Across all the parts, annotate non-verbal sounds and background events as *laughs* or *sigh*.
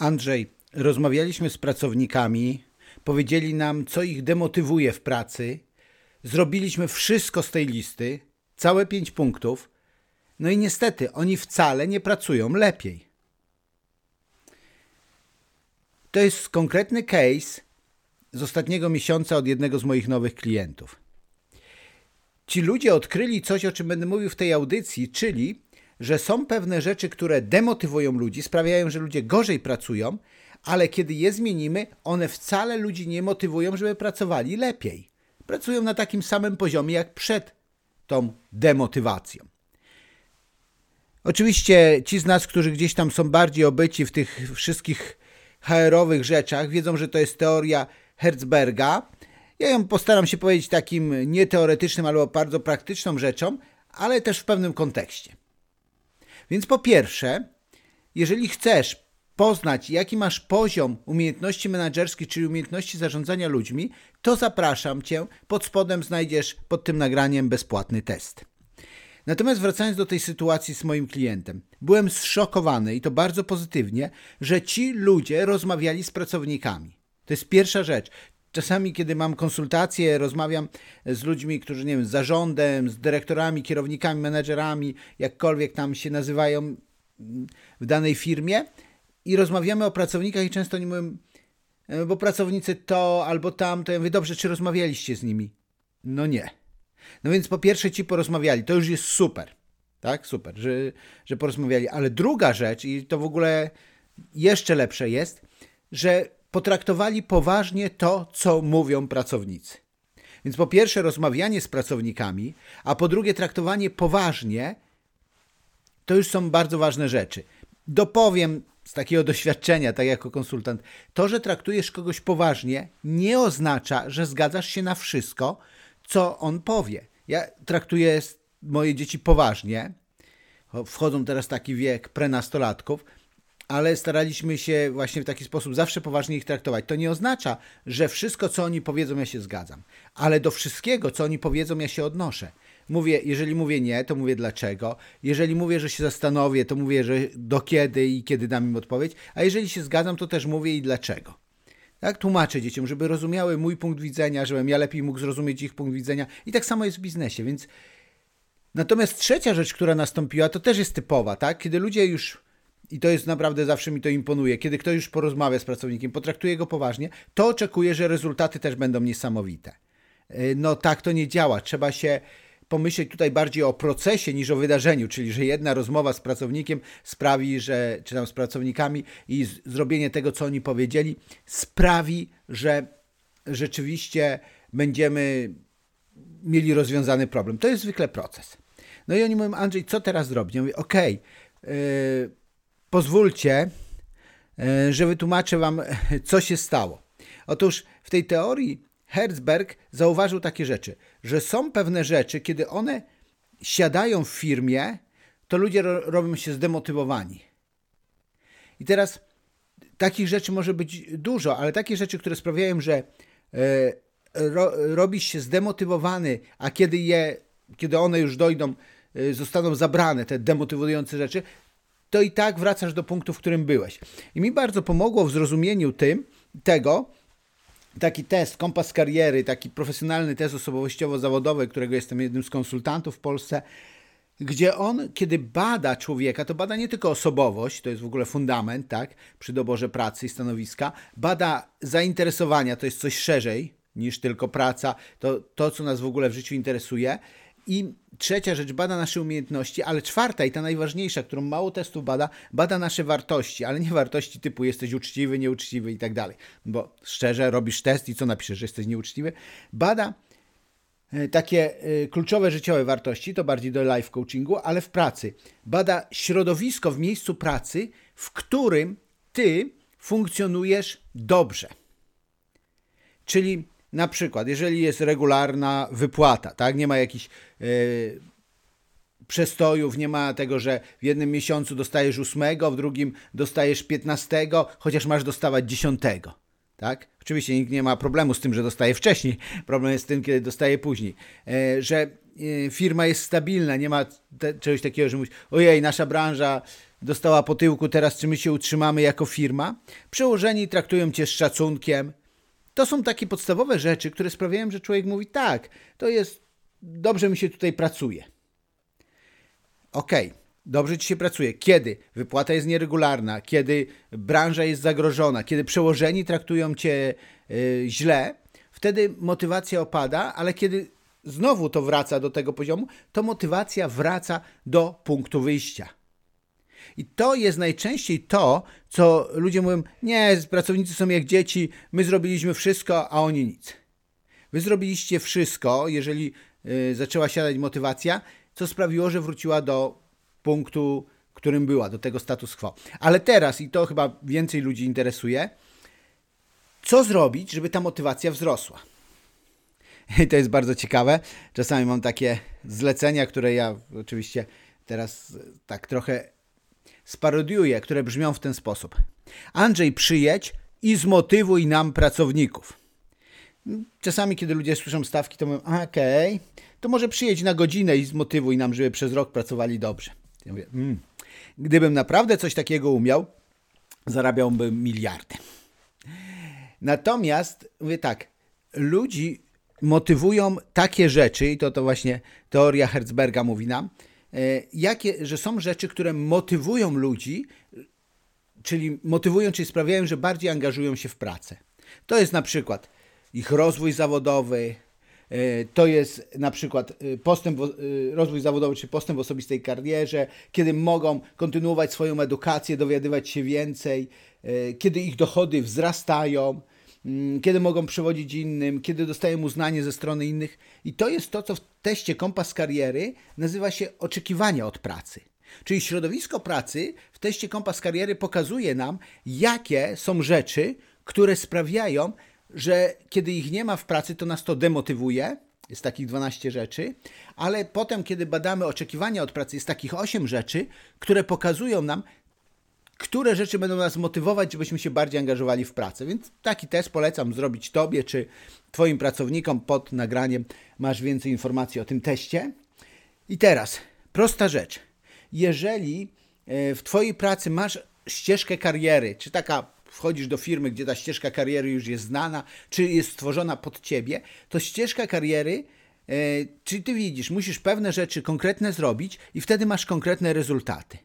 Andrzej, rozmawialiśmy z pracownikami, powiedzieli nam, co ich demotywuje w pracy. Zrobiliśmy wszystko z tej listy, całe pięć punktów. No i niestety, oni wcale nie pracują lepiej. To jest konkretny case z ostatniego miesiąca od jednego z moich nowych klientów. Ci ludzie odkryli coś, o czym będę mówił w tej audycji, czyli, że są pewne rzeczy, które demotywują ludzi, sprawiają, że ludzie gorzej pracują, ale kiedy je zmienimy, one wcale ludzi nie motywują, żeby pracowali lepiej. Pracują na takim samym poziomie jak przed tą demotywacją. Oczywiście ci z nas, którzy gdzieś tam są bardziej obyci w tych wszystkich HR-owych rzeczach, wiedzą, że to jest teoria Herzberga. Ja ją postaram się powiedzieć takim nieteoretycznym, albo bardzo praktyczną rzeczą, ale też w pewnym kontekście. Więc po pierwsze, jeżeli chcesz poznać, jaki masz poziom umiejętności menedżerskich, czyli umiejętności zarządzania ludźmi, to zapraszam Cię. Pod spodem znajdziesz pod tym nagraniem bezpłatny test. Natomiast wracając do tej sytuacji z moim klientem, byłem zszokowany i to bardzo pozytywnie, że ci ludzie rozmawiali z pracownikami. To jest pierwsza rzecz. Czasami, kiedy mam konsultacje, rozmawiam z ludźmi, którzy, nie wiem, z zarządem, z dyrektorami, kierownikami, menedżerami, jakkolwiek tam się nazywają w danej firmie, i rozmawiamy o pracownikach i często nie mówią, e, bo pracownicy to albo tamto. Ja mówię, dobrze, czy rozmawialiście z nimi? No nie. No więc po pierwsze ci porozmawiali, to już jest super, tak, super, że, że porozmawiali. Ale druga rzecz, i to w ogóle jeszcze lepsze jest, że potraktowali poważnie to, co mówią pracownicy. Więc po pierwsze rozmawianie z pracownikami, a po drugie traktowanie poważnie, to już są bardzo ważne rzeczy. Dopowiem z takiego *laughs* doświadczenia, tak jako konsultant, to, że traktujesz kogoś poważnie, nie oznacza, że zgadzasz się na wszystko, co on powie. Ja traktuję moje dzieci poważnie. Wchodzą teraz taki wiek prenastolatków, ale staraliśmy się właśnie w taki sposób zawsze poważnie ich traktować. To nie oznacza, że wszystko, co oni powiedzą, ja się zgadzam, ale do wszystkiego, co oni powiedzą, ja się odnoszę. Mówię, jeżeli mówię nie, to mówię dlaczego. Jeżeli mówię, że się zastanowię, to mówię, że do kiedy i kiedy dam im odpowiedź. A jeżeli się zgadzam, to też mówię i dlaczego. Tak, tłumaczę dzieciom, żeby rozumiały mój punkt widzenia, żebym ja lepiej mógł zrozumieć ich punkt widzenia. I tak samo jest w biznesie, więc. Natomiast trzecia rzecz, która nastąpiła, to też jest typowa, tak? Kiedy ludzie już, i to jest naprawdę zawsze mi to imponuje, kiedy ktoś już porozmawia z pracownikiem, potraktuje go poważnie, to oczekuje, że rezultaty też będą niesamowite. Y, no tak to nie działa. Trzeba się pomyśleć tutaj bardziej o procesie niż o wydarzeniu, czyli że jedna rozmowa z pracownikiem sprawi, że, czy tam z pracownikami i z, zrobienie tego, co oni powiedzieli, sprawi, że rzeczywiście będziemy mieli rozwiązany problem. To jest zwykle proces. No i oni mówią, Andrzej, co teraz zrobić? Ja mówię, okej, okay, yy, pozwólcie, yy, że wytłumaczę wam, *laughs* co się stało. Otóż w tej teorii Herzberg zauważył takie rzeczy, że są pewne rzeczy, kiedy one siadają w firmie, to ludzie ro robią się zdemotywowani. I teraz takich rzeczy może być dużo, ale takie rzeczy, które sprawiają, że e, ro robisz się zdemotywowany, a kiedy je, kiedy one już dojdą, e, zostaną zabrane, te demotywujące rzeczy, to i tak wracasz do punktu, w którym byłeś. I mi bardzo pomogło w zrozumieniu tym, tego, taki test, kompas kariery, taki profesjonalny test osobowościowo-zawodowy, którego jestem jednym z konsultantów w Polsce, gdzie on, kiedy bada człowieka, to bada nie tylko osobowość, to jest w ogóle fundament, tak, przy doborze pracy i stanowiska, bada zainteresowania, to jest coś szerzej niż tylko praca, to, to co nas w ogóle w życiu interesuje, i trzecia rzecz, bada nasze umiejętności, ale czwarta i ta najważniejsza, którą mało testów bada, bada nasze wartości, ale nie wartości typu jesteś uczciwy, nieuczciwy i tak dalej. Bo szczerze, robisz test i co napiszesz, że jesteś nieuczciwy? Bada e, takie e, kluczowe życiowe wartości, to bardziej do life coachingu, ale w pracy. Bada środowisko w miejscu pracy, w którym ty funkcjonujesz dobrze. Czyli na przykład, jeżeli jest regularna wypłata, tak, nie ma jakichś yy, przestojów, nie ma tego, że w jednym miesiącu dostajesz ósmego, w drugim dostajesz piętnastego, chociaż masz dostawać dziesiątego. Tak? Oczywiście nikt nie ma problemu z tym, że dostaje wcześniej. *laughs* Problem jest z tym, kiedy dostaje później. Yy, że e, firma jest stabilna, nie ma te, czegoś takiego, że mówisz, ojej, nasza branża dostała po tyłku, teraz czy my się utrzymamy jako firma. Przełożeni traktują cię z szacunkiem. To są takie podstawowe rzeczy, które sprawiają, że człowiek mówi, tak, to jest, dobrze mi się tutaj pracuje. Okej, okay. Dobrze ci się pracuje. Kiedy wypłata jest nieregularna, kiedy branża jest zagrożona, kiedy przełożeni traktują cię y, źle, wtedy motywacja opada, ale kiedy znowu to wraca do tego poziomu, to motywacja wraca do punktu wyjścia. I to jest najczęściej to, co ludzie mówią: Nie, pracownicy są jak dzieci, my zrobiliśmy wszystko, a oni nic. Wy zrobiliście wszystko, jeżeli y, zaczęła siadać motywacja, co sprawiło, że wróciła do punktu, którym była, do tego status quo. Ale teraz, i to chyba więcej ludzi interesuje, co zrobić, żeby ta motywacja wzrosła? I to jest bardzo ciekawe. Czasami mam takie zlecenia, które ja oczywiście teraz tak trochę sparodiuję, które brzmią w ten sposób. Andrzej, przyjedź i zmotywuj nam pracowników. Czasami, kiedy ludzie słyszą stawki, to mówią, okej, okay, to może przyjedź na godzinę i zmotywuj nam, żeby przez rok pracowali dobrze. Ja mówię, mm, gdybym naprawdę coś takiego umiał, zarabiałbym miliardy. Natomiast, mówię tak, ludzi motywują takie rzeczy, i to, to właśnie teoria Herzberga mówi nam, jakie, że są rzeczy, które motywują ludzi, czyli motywują, czyli sprawiają, że bardziej angażują się w pracę. To jest na przykład ich rozwój zawodowy, E, to jest na przykład e, postęp, e, rozwój zawodowy czy postęp w osobistej karierze, kiedy mogą kontynuować swoją edukację, dowiadywać się więcej, kiedy ich dochody wzrastają, kiedy mogą przewodzić innym, kiedy dostają uznanie ze strony innych. I to jest to, co w teście kompas kariery nazywa się oczekiwania od pracy. Czyli środowisko pracy w teście kompas kariery pokazuje nam, jakie są rzeczy, które sprawiają, że kiedy ich nie ma w pracy, to nas to demotywuje. Jest takich 12 rzeczy, ale potem, kiedy badamy oczekiwania od pracy, jest takich 8 rzeczy, które pokazują nam, które rzeczy będą nas motywować, żebyśmy się bardziej angażowali w pracę. Więc taki test polecam zrobić Tobie czy Twoim pracownikom pod nagraniem. Masz więcej informacji o tym teście. I teraz, prosta rzecz. Jeżeli e, w Twojej pracy masz ścieżkę kariery, czy taka wchodzisz do firmy, gdzie ta ścieżka kariery już jest znana, czy jest stworzona pod ciebie, to ścieżka kariery, e, czy ty widzisz, musisz pewne rzeczy konkretne zrobić i wtedy masz konkretne rezultaty.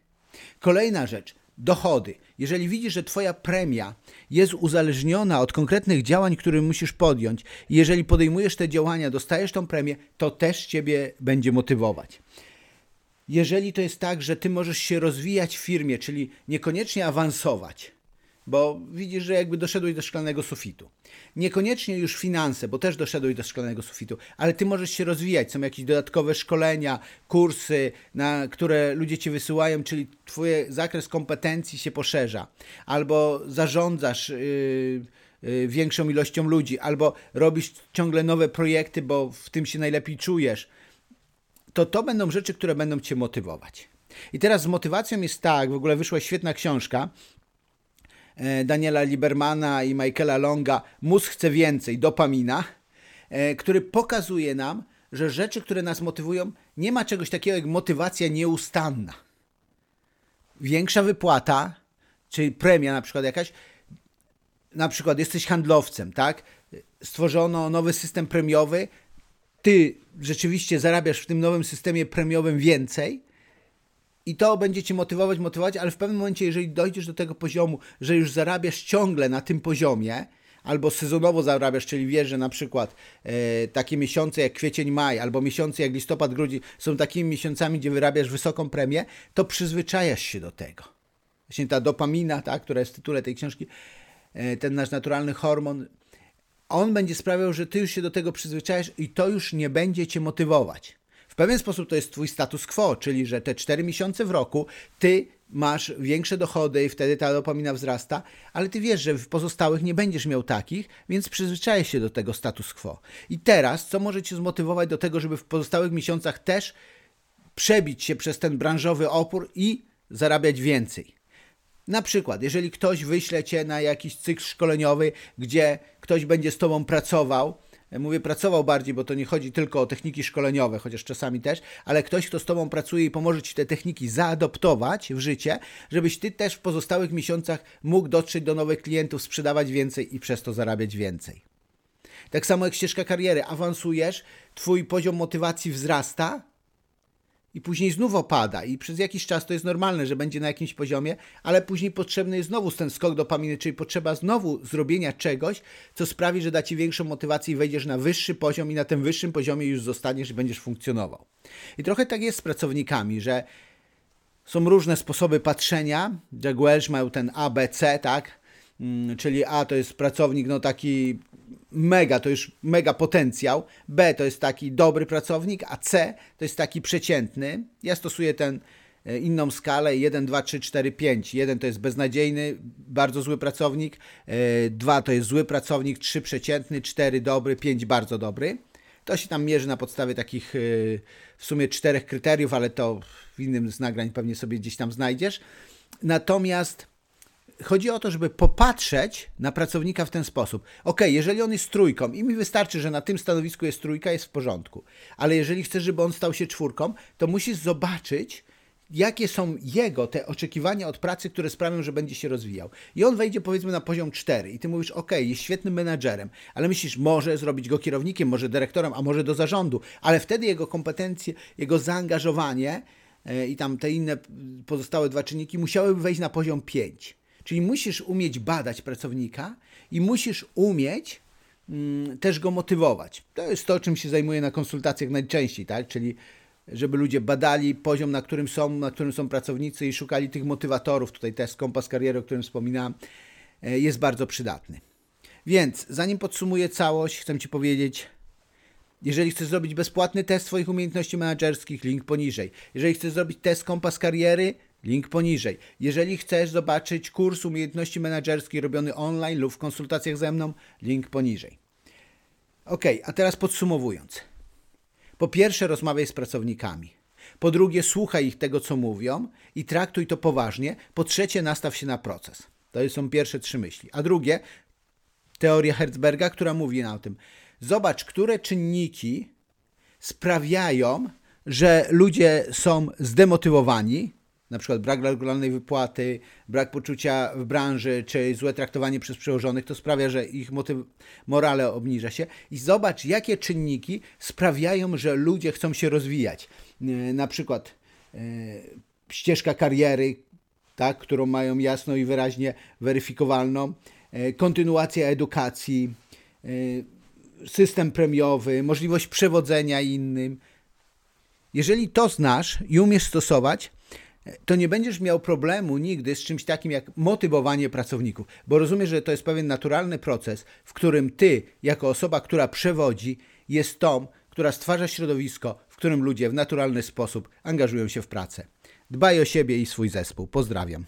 Kolejna rzecz, dochody. Jeżeli widzisz, że Twoja premia jest uzależniona od konkretnych działań, które musisz podjąć, i jeżeli podejmujesz te działania, dostajesz tą premię, to też Ciebie będzie motywować. Jeżeli to jest tak, że Ty możesz się rozwijać w firmie, czyli niekoniecznie awansować, bo widzisz, że jakby doszedłeś do szklanego sufitu. Niekoniecznie już finanse, bo też doszedłeś do szklanego sufitu, ale ty możesz się rozwijać. Są jakieś dodatkowe szkolenia, kursy, na które ludzie ci wysyłają, czyli twój zakres kompetencji się poszerza. Albo zarządzasz yy, yy, większą ilością ludzi, albo robisz ciągle nowe projekty, bo w tym się najlepiej czujesz. To to będą rzeczy, które będą cię motywować. I teraz z motywacją jest tak, w ogóle wyszła świetna książka, Daniela Libermana i Michaela Longa Mózg chce więcej, dopamina, e, który pokazuje nam, że rzeczy, które nas motywują, nie ma czegoś takiego jak motywacja nieustanna. Większa wypłata, czyli premia na przykład jakaś, na przykład jesteś handlowcem, tak? Stworzono nowy system premiowy, ty rzeczywiście zarabiasz w tym nowym systemie premiowym więcej, i to będzie cię motywować, motywować, ale w pewnym momencie, jeżeli dojdziesz do tego poziomu, że już zarabiasz ciągle na tym poziomie, albo sezonowo zarabiasz, czyli wiesz, że na przykład e, takie miesiące jak kwiecień, maj, albo miesiące jak listopad, grudzień są takimi miesiącami, gdzie wyrabiasz wysoką premię, to przyzwyczajasz się do tego. Właśnie ta dopamina, tak, która jest w tytule tej książki, e, ten nasz naturalny hormon, on będzie sprawiał, że ty już się do tego przyzwyczajasz i to już nie będzie cię motywować. W pewien sposób to jest twój status quo, czyli że te 4 miesiące w roku ty masz większe dochody i wtedy ta dopamina wzrasta, ale ty wiesz, że w pozostałych nie będziesz miał takich, więc przyzwyczajesz się do tego status quo. I teraz, co może cię zmotywować do tego, żeby w pozostałych miesiącach też przebić się przez ten branżowy opór i zarabiać więcej? Na przykład, jeżeli ktoś wyśle cię na jakiś cykl szkoleniowy, gdzie ktoś będzie z tobą pracował, mówię pracował bardziej, bo to nie chodzi tylko o techniki szkoleniowe, chociaż czasami też, ale ktoś, kto z Tobą pracuje i pomoże Ci te techniki zaadoptować w życie, żebyś Ty też w pozostałych miesiącach mógł dotrzeć do nowych klientów, sprzedawać więcej i przez to zarabiać więcej. Tak samo jak ścieżka kariery, awansujesz, Twój poziom motywacji wzrasta, i później znów opada i przez jakiś czas to jest normalne, że będzie na jakimś poziomie, ale później potrzebny jest znowu ten skok dopaminy, czyli potrzeba znowu zrobienia czegoś, co sprawi, że da Ci większą motywację i wejdziesz na wyższy poziom i na tym wyższym poziomie już zostaniesz i będziesz funkcjonował. I trochę tak jest z pracownikami, że są różne sposoby patrzenia. Jack Welch miał ten ABC, tak? Mm, czyli A to jest pracownik no taki mega, to już mega potencjał, B to jest taki dobry pracownik, a C to jest taki przeciętny. Ja stosuję ten inną skalę 1, 2, 3, 4, 5. 1 to jest beznadziejny, bardzo zły pracownik, 2 e, to jest zły pracownik, 3 przeciętny, 4 dobry, 5 bardzo dobry. To się tam mierzy na podstawie takich e, w sumie czterech kryteriów, ale to w innym z nagrań pewnie sobie gdzieś tam znajdziesz. Natomiast chodzi o to, żeby popatrzeć na pracownika w ten sposób. Ok, jeżeli on jest trójką i mi wystarczy, że na tym stanowisku jest trójka, jest w porządku. Ale jeżeli chcesz, żeby on stał się czwórką, to musisz zobaczyć, jakie są jego te oczekiwania od pracy, które sprawią, że będzie się rozwijał. I on wejdzie powiedzmy na poziom 4 i ty mówisz, ok, jest świetnym menadżerem, ale myślisz, może zrobić go kierownikiem, może dyrektorem, a może do zarządu, ale wtedy jego kompetencje, jego zaangażowanie e, i tam te inne pozostałe dwa czynniki musiałyby wejść na poziom 5. Czyli musisz umieć badać pracownika i musisz umieć mm, też go motywować. To jest to, czym się zajmuję na konsultacjach najczęściej, tak? Czyli żeby ludzie badali poziom, na którym są, na którym są pracownicy i szukali tych motywatorów. Tutaj test kompas kariery, o którym wspominałem, e, jest bardzo przydatny. Więc zanim podsumuję całość, chcę Ci powiedzieć, jeżeli chcesz zrobić bezpłatny test swoich umiejętności menedżerskich, link poniżej. Jeżeli chcesz zrobić test kompas kariery, Link poniżej. Jeżeli chcesz zobaczyć kurs umiejętności menedżerskiej robiony online lub w konsultacjach ze mną, link poniżej. Ok, a teraz podsumowując. Po pierwsze, rozmawiaj z pracownikami. Po drugie, słuchaj ich tego, co mówią i traktuj to poważnie. Po trzecie, nastaw się na proces. To są pierwsze trzy myśli. A drugie, teoria Herzberga, która mówi na tym. Zobacz, które czynniki sprawiają, że ludzie są zdemotywowani, na przykład brak regularnej wypłaty, brak poczucia w branży, czy złe traktowanie przez przełożonych, to sprawia, że ich motyw, morale obniża się. I zobacz, jakie czynniki sprawiają, że ludzie chcą się rozwijać. E, na przykład e, ścieżka kariery, tak, którą mają jasno i wyraźnie weryfikowalną, e, kontynuacja edukacji, system premiowy, możliwość przewodzenia innym. Jeżeli to znasz i umiesz stosować, to nie będziesz miał problemu nigdy z czymś takim jak motywowanie pracowników, bo rozumiesz, że to jest pewien naturalny proces, w którym ty, jako osoba, która przewodzi, jest tą, która stwarza środowisko, w którym ludzie w naturalny sposób angażują się w pracę. Dbaj o siebie i swój zespół. Pozdrawiam.